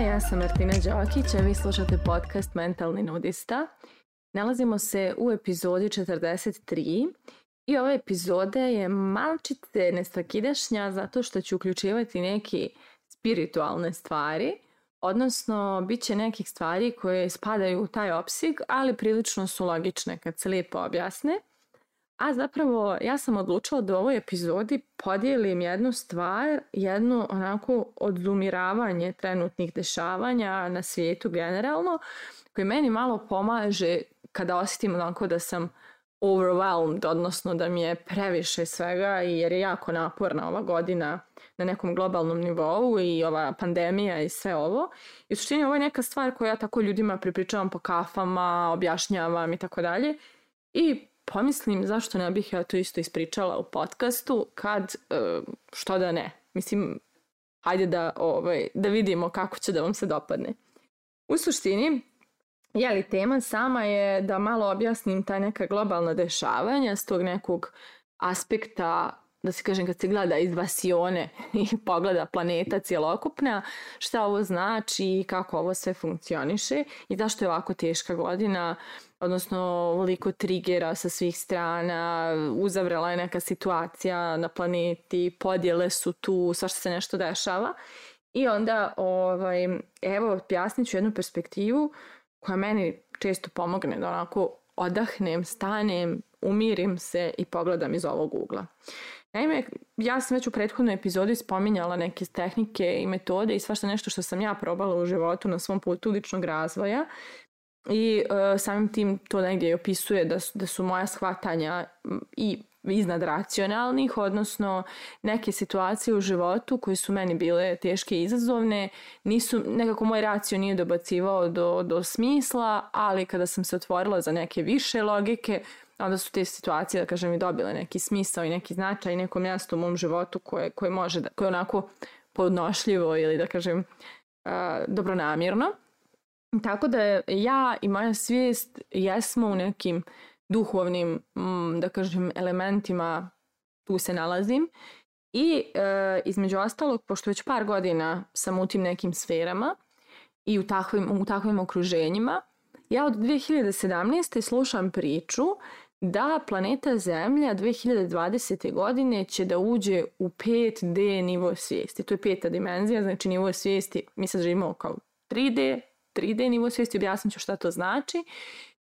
ja sam Martina Đokić, a vi slušate podcast Mentalni nudista. Nalazimo se u epizodi 43 i ova epizoda je malčice nesvakidašnja zato što će uključivati neke spiritualne stvari, odnosno bit će nekih stvari koje spadaju u taj opsig, ali prilično su logične kad se lijepo objasne. A zapravo ja sam odlučila da u ovoj epizodi podijelim jednu stvar, jednu onako odzumiravanje trenutnih dešavanja na svijetu generalno, koji meni malo pomaže kada osjetim onako da sam overwhelmed, odnosno da mi je previše svega jer je jako naporna ova godina na nekom globalnom nivou i ova pandemija i sve ovo. I u suštini ovo je neka stvar koju ja tako ljudima pripričavam po kafama, objašnjavam i tako dalje. I pomislim zašto ne bih ja to isto ispričala u podcastu kad, e, što da ne. Mislim, hajde da, ovaj, da vidimo kako će da vam se dopadne. U suštini, jeli, tema sama je da malo objasnim ta neka globalna dešavanja s tog nekog aspekta da se kažem kad se gleda iz vasione i pogleda planeta cjelokupna, šta ovo znači i kako ovo sve funkcioniše i zašto je ovako teška godina, odnosno ovoliko trigera sa svih strana, uzavrela je neka situacija na planeti, podjele su tu, što se nešto dešava. I onda, ovaj, evo, pjasnit jednu perspektivu koja meni često pomogne da onako odahnem, stanem, umirim se i pogledam iz ovog ugla. Naime, ja sam već u prethodnoj epizodi spominjala neke tehnike i metode i svašta nešto što sam ja probala u životu na svom putu ličnog razvoja i e, samim tim to negdje i opisuje da su, da su moja shvatanja i iznad racionalnih, odnosno neke situacije u životu koje su meni bile teške i izazovne, nisu, nekako moj racio nije dobacivao do, do smisla, ali kada sam se otvorila za neke više logike, onda su te situacije, da kažem, i dobile neki smisao i neki značaj i neko mjesto u mom životu koje, koje može da, koje je onako podnošljivo ili da kažem a, dobronamjerno. Tako da ja i moja svijest jesmo u nekim duhovnim, mm, da kažem, elementima tu se nalazim i e, između ostalog, pošto već par godina sam u tim nekim sferama i u takvim, u takvim okruženjima, ja od 2017. slušam priču da planeta Zemlja 2020. godine će da uđe u 5D nivo svijesti. To je peta dimenzija, znači nivo svijesti, mi sad živimo kao 3D, 3D nivo svijesti, objasnit ću šta to znači.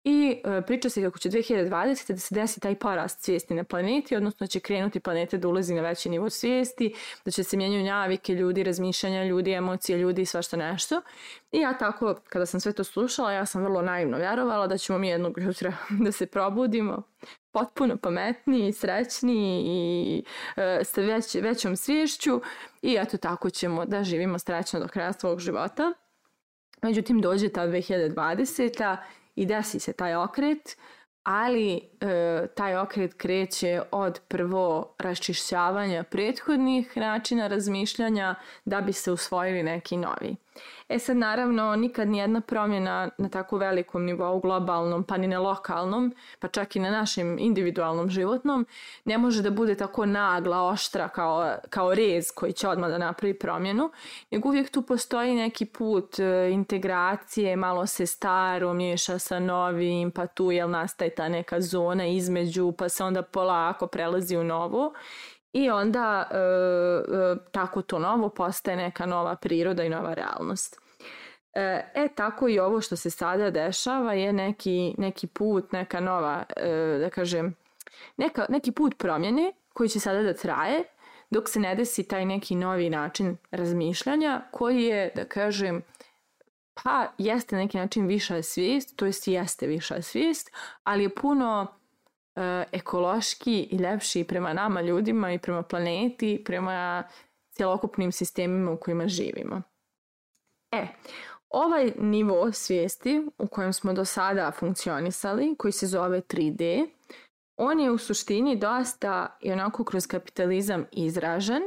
I e, priča se kako će 2020. da se desi taj porast svijesti na planeti, odnosno da će krenuti planete da ulazi na veći nivo svijesti, da će se mijenjaju navike ljudi, razmišljanja ljudi, emocije ljudi i svašta nešto. I ja tako, kada sam sve to slušala, ja sam vrlo naivno vjerovala da ćemo mi jednog jutra da se probudimo potpuno pametniji, srećni i e, sa već, većom sviješću i eto tako ćemo da živimo srećno do kraja svog života. Međutim, dođe ta 2020 i desi se taj okret, ali e, taj okret kreće od prvo raščišćavanja prethodnih načina razmišljanja da bi se usvojili neki novi. E sad naravno nikad nijedna promjena na tako velikom nivou globalnom pa ni na lokalnom pa čak i na našem individualnom životnom ne može da bude tako nagla, oštra kao, kao rez koji će odmah da napravi promjenu nego uvijek tu postoji neki put e, integracije, malo se staro miješa sa novim pa tu jel nastaje ta neka zona sezona između, pa se onda polako prelazi u novu i onda e, e, tako to novo postaje neka nova priroda i nova realnost. E, e tako i ovo što se sada dešava je neki, neki put, neka nova, e, da kažem, neka, neki put promjene koji će sada da traje dok se ne desi taj neki novi način razmišljanja koji je, da kažem, pa jeste na neki način viša svijest, to jest jeste viša svijest, ali je puno Eh, ekološki i ljepši prema nama ljudima i prema planeti, prema celokupnim sistemima u kojima živimo. E, ovaj nivo svijesti u kojem smo do sada funkcionisali, koji se zove 3D, on je u suštini dosta i onako kroz kapitalizam izražen,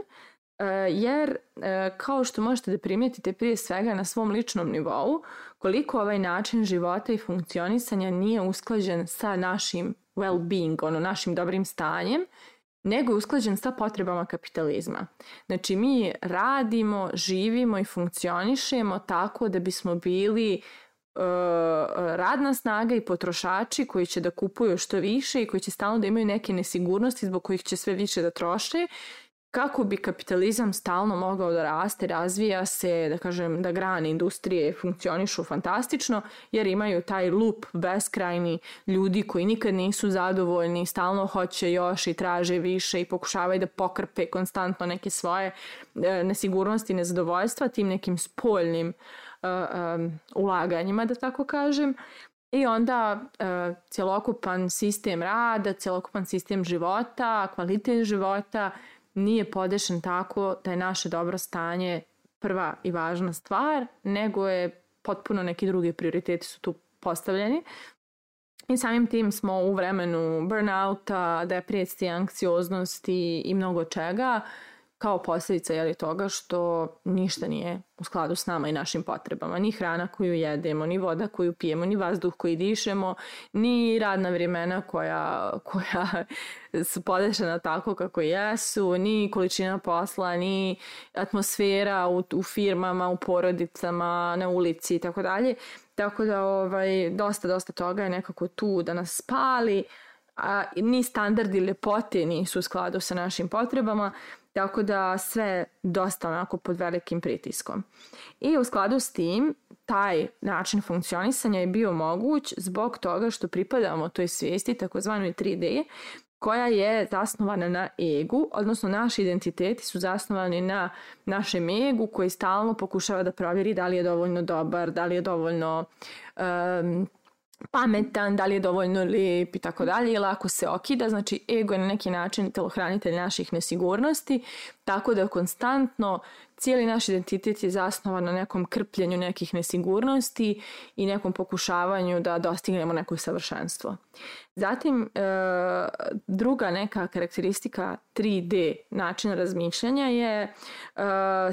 eh, jer eh, kao što možete da primijetite prije svega na svom ličnom nivou, koliko ovaj način života i funkcionisanja nije usklađen sa našim well-being, ono našim dobrim stanjem, nego je usklađen sa potrebama kapitalizma. Znači mi radimo, živimo i funkcionišemo tako da bismo bili e, radna snaga i potrošači koji će da kupuju što više i koji će stalno da imaju neke nesigurnosti zbog kojih će sve više da troše kako bi kapitalizam stalno mogao da raste, razvija se, da kažem, da grane industrije funkcionišu fantastično, jer imaju taj lup beskrajni ljudi koji nikad nisu zadovoljni, stalno hoće još i traže više i pokušavaju da pokrpe konstantno neke svoje e, nesigurnosti, i nezadovoljstva tim nekim spoljnim e, ulaganjima, da tako kažem. I onda e, cjelokupan sistem rada, celokupan sistem života, kvalitet života, nije podešen tako da je naše dobro stanje prva i važna stvar, nego je potpuno neki drugi prioriteti su tu postavljeni. I samim tim smo u vremenu burnouta, depresije, anksioznosti i mnogo čega uh, kao posljedica jeli, toga što ništa nije u skladu s nama i našim potrebama. Ni hrana koju jedemo, ni voda koju pijemo, ni vazduh koji dišemo, ni radna vremena koja, koja su podešena tako kako jesu, ni količina posla, ni atmosfera u, u firmama, u porodicama, na ulici i tako dalje. Tako da ovaj, dosta, dosta toga je nekako tu da nas spali, a ni standardi lepote nisu u skladu sa našim potrebama, Tako da sve dosta onako pod velikim pritiskom. I u skladu s tim taj način funkcionisanja je bio moguć zbog toga što pripadamo toj svijesti takozvanoj 3D koja je zasnovana na egu, odnosno naši identiteti su zasnovani na našem egu koji stalno pokušava da provjeri da li je dovoljno dobar, da li je dovoljno um, pametan, da li je dovoljno lijep i tako dalje, ili ako se okida, znači ego je na neki način telohranitelj naših nesigurnosti Tako da konstantno cijeli naš identitet je zasnovan na nekom krpljenju nekih nesigurnosti i nekom pokušavanju da dostignemo neko savršenstvo. Zatim, e, druga neka karakteristika 3D načina razmišljanja je e,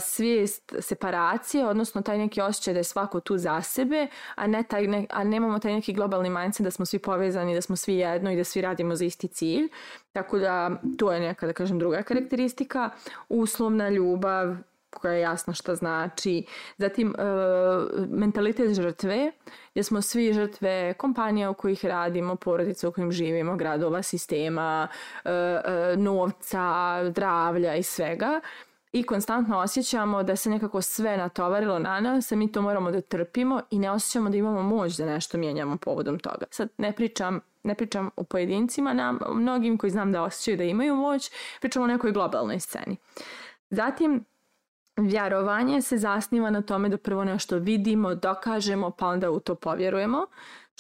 svijest separacije, odnosno taj neki osjećaj da je svako tu za sebe, a, ne taj ne, a nemamo taj neki globalni mindset da smo svi povezani, da smo svi jedno i da svi radimo za isti cilj, Tako da to je neka, da kažem, druga karakteristika. Uslovna ljubav, koja je jasno šta znači. Zatim, e, mentalitet žrtve, gdje smo svi žrtve kompanija u kojih radimo, porodice u kojim živimo, gradova, sistema, e, e, novca, zdravlja i svega i konstantno osjećamo da se nekako sve natovarilo na nas, a mi to moramo da trpimo i ne osjećamo da imamo moć da nešto mijenjamo povodom toga. Sad ne pričam ne pričam o pojedincima, na mnogim koji znam da osjećaju da imaju moć, pričamo o nekoj globalnoj sceni. Zatim, vjerovanje se zasniva na tome da prvo nešto vidimo, dokažemo, pa onda u to povjerujemo. Uh,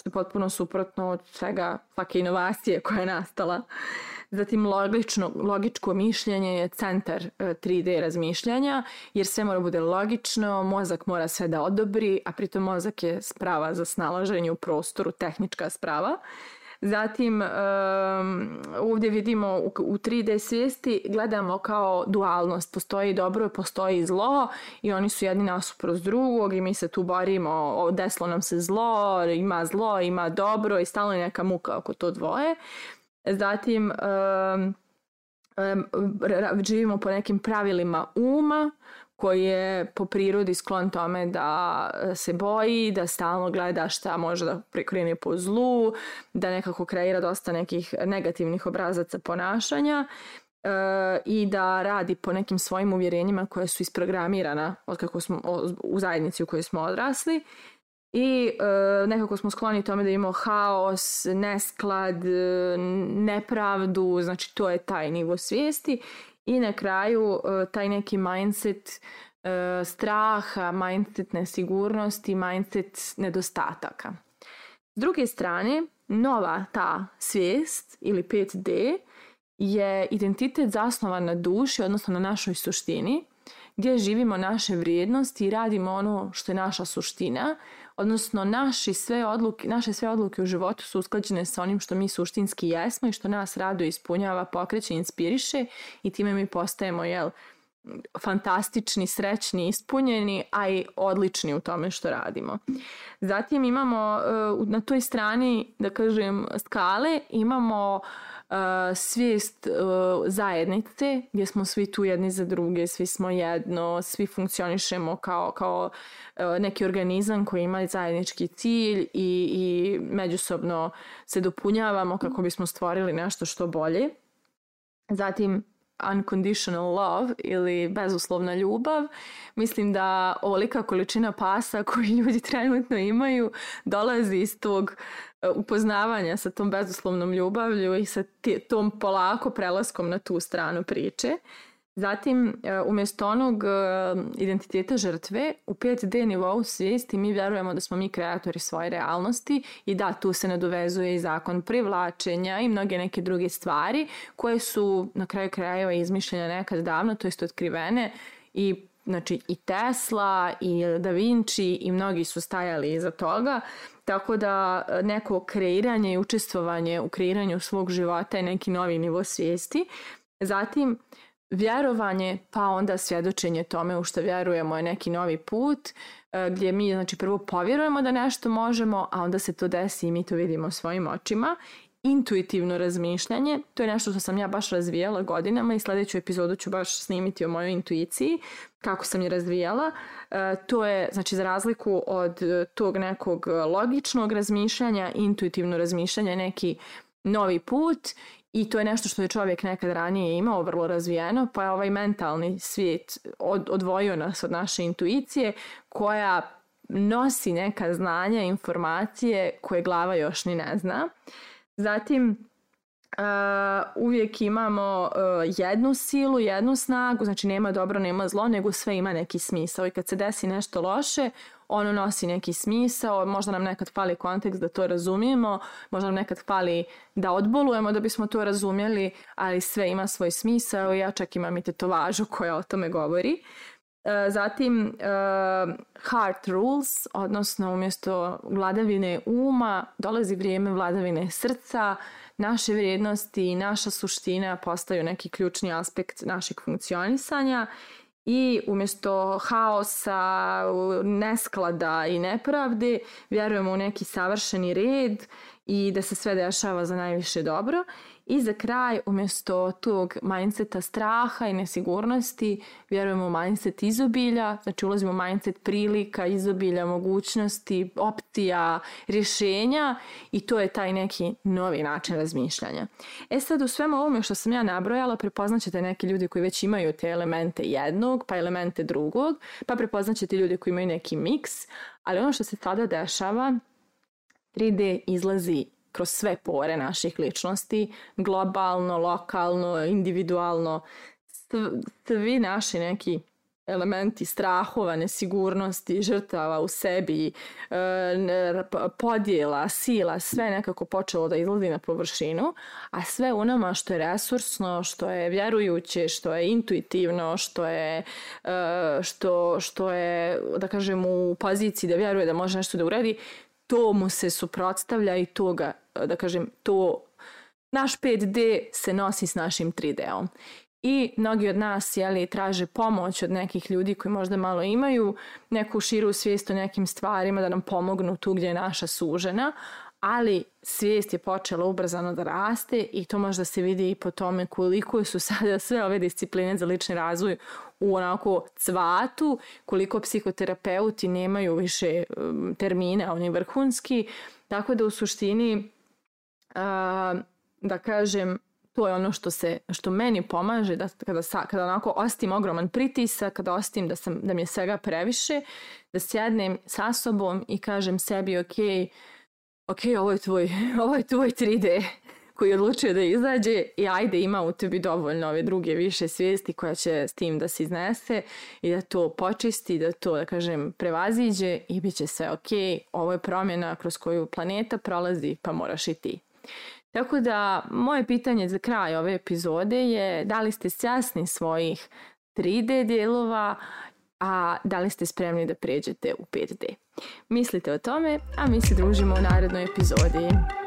što je potpuno suprotno od svega svake inovacije koja je nastala. Zatim logično, logičko mišljenje je centar 3D e, razmišljanja, jer sve mora bude logično, mozak mora sve da odobri, a pritom mozak je sprava za snalaženje u prostoru, tehnička sprava. Uh, Zatim ovdje vidimo u 3D svijesti gledamo kao dualnost. Postoji dobro, postoji zlo i oni su jedni nasuprot drugog i mi se tu borimo, deslo nam se zlo, ima zlo, ima dobro i stalno je neka muka oko to dvoje. Zatim živimo po nekim pravilima uma koji je po prirodi sklon tome da e, se boji, da stalno gleda šta može da prikrene po zlu, da nekako kreira dosta nekih negativnih obrazaca ponašanja e, i da radi po nekim svojim uvjerenjima koje su isprogramirana od kako smo, o, u zajednici u kojoj smo odrasli i e, nekako smo skloni tome da imamo haos, nesklad, nepravdu, znači to je taj nivo svijesti i na kraju eh, taj neki mindset eh, straha, mindset nesigurnosti, mindset nedostataka. S druge strane, nova ta svijest ili 5D je identitet zasnovan na duši, odnosno na našoj suštini, gdje živimo naše vrijednosti i radimo ono što je naša suština, odnosno naši sve odluke, naše sve odluke u životu su usklađene sa onim što mi suštinski jesmo i što nas rado ispunjava, pokreće, inspiriše i time mi postajemo jel, fantastični, srećni, ispunjeni, a i odlični u tome što radimo. Zatim imamo e, na toj strani, da kažem, skale, imamo svijest e, zajednice gdje smo svi tu jedni za druge, svi smo jedno, svi funkcionišemo kao, kao e, neki organizam koji ima zajednički cilj i, i međusobno se dopunjavamo kako bismo stvorili nešto što bolje. Zatim unconditional love ili bezuslovna ljubav. Mislim da ovolika količina pasa koju ljudi trenutno imaju dolazi iz tog E, upoznavanja sa tom bezuslovnom ljubavlju i sa tom polako prelaskom na tu stranu priče. Zatim, e, umjesto onog e, identiteta žrtve, u 5D nivou svijesti mi vjerujemo da smo mi kreatori svoje realnosti i da, tu se nadovezuje i zakon privlačenja i mnoge neke druge stvari koje su na kraju krajeva izmišljene nekad davno, to jest otkrivene i znači i Tesla i Da Vinci i mnogi su stajali iza toga, tako da e, neko kreiranje i učestvovanje u kreiranju svog života je neki novi nivo svijesti. Zatim, vjerovanje, pa onda svjedočenje tome u što vjerujemo je neki novi put, e, gdje mi znači, prvo povjerujemo da nešto možemo, a onda se to desi i mi to vidimo svojim očima intuitivno razmišljanje. To je nešto što sam ja baš razvijala godinama i sledeću epizodu ću baš snimiti o mojoj intuiciji, kako sam je razvijala. E, to je, znači, za razliku od e, tog nekog logičnog razmišljanja, intuitivno razmišljanje, neki novi put i to je nešto što je čovjek nekad ranije imao vrlo razvijeno, pa je ovaj mentalni svijet od, odvojio nas od naše intuicije koja nosi neka znanja, informacije koje glava još ni ne zna. Zatim, Uh, uvijek imamo uh, jednu silu, jednu snagu, znači nema dobro, nema zlo, nego sve ima neki smisao i kad se desi nešto loše, ono nosi neki smisao, možda nam nekad fali kontekst da to razumijemo, možda nam nekad fali da odbolujemo da bismo to razumjeli, ali sve ima svoj smisao i ja čak imam i tetovažu koja o tome govori. E, zatim e, heart rules, odnosno umjesto vladavine uma dolazi vrijeme vladavine srca, naše vrijednosti i naša suština postaju neki ključni aspekt našeg funkcionisanja i umjesto haosa, nesklada i nepravde vjerujemo u neki savršeni red i da se sve dešava za najviše dobro. I za kraj, umjesto tog mindseta straha i nesigurnosti, vjerujemo u mindset izobilja, znači ulazimo u mindset prilika, izobilja, mogućnosti, optija, rješenja i to je taj neki novi način razmišljanja. E sad, u svemu ovome što sam ja nabrojala, prepoznaćete neki ljudi koji već imaju te elemente jednog, pa elemente drugog, pa prepoznaćete ljudi koji imaju neki miks, ali ono što se tada dešava 3D izlazi kroz sve pore naših ličnosti, globalno, lokalno, individualno, svi naši neki elementi strahova, nesigurnosti, žrtava u sebi, e, podjela, sila, sve nekako počelo da izlazi na površinu, a sve u nama što je resursno, što je vjerujuće, što je intuitivno, što je, e, što, što je da kažem, u poziciji da vjeruje da može nešto da uradi, to mu se suprotstavlja i toga, da kažem, to naš 5D se nosi s našim 3D-om. I mnogi od nas jeli, traže pomoć od nekih ljudi koji možda malo imaju neku širu svijest o nekim stvarima da nam pomognu tu gdje je naša sužena, ali svijest je počela ubrzano da raste i to možda se vidi i po tome koliko su sada sve ove discipline za lični razvoj u onako cvatu, koliko psihoterapeuti nemaju više um, termine, on je vrhunski, tako da u suštini, a, da kažem, to je ono što se što meni pomaže da kada sa, kada onako ostim ogroman pritisak, kada ostim da sam da mi je svega previše, da sjednem sa sobom i kažem sebi ok, ok, ovo je tvoj, ovo je tvoj 3D koji odlučio da izađe i ajde ima u tebi dovoljno ove druge više svijesti koja će s tim da se iznese i da to počisti, da to da kažem prevaziđe i bit će sve ok, ovo je promjena kroz koju planeta prolazi pa moraš i ti. Tako da moje pitanje za kraj ove epizode je da li ste sjasni svojih 3D dijelova a da li ste spremni da pređete u 5D. Mislite o tome, a mi se družimo u narednoj epizodi.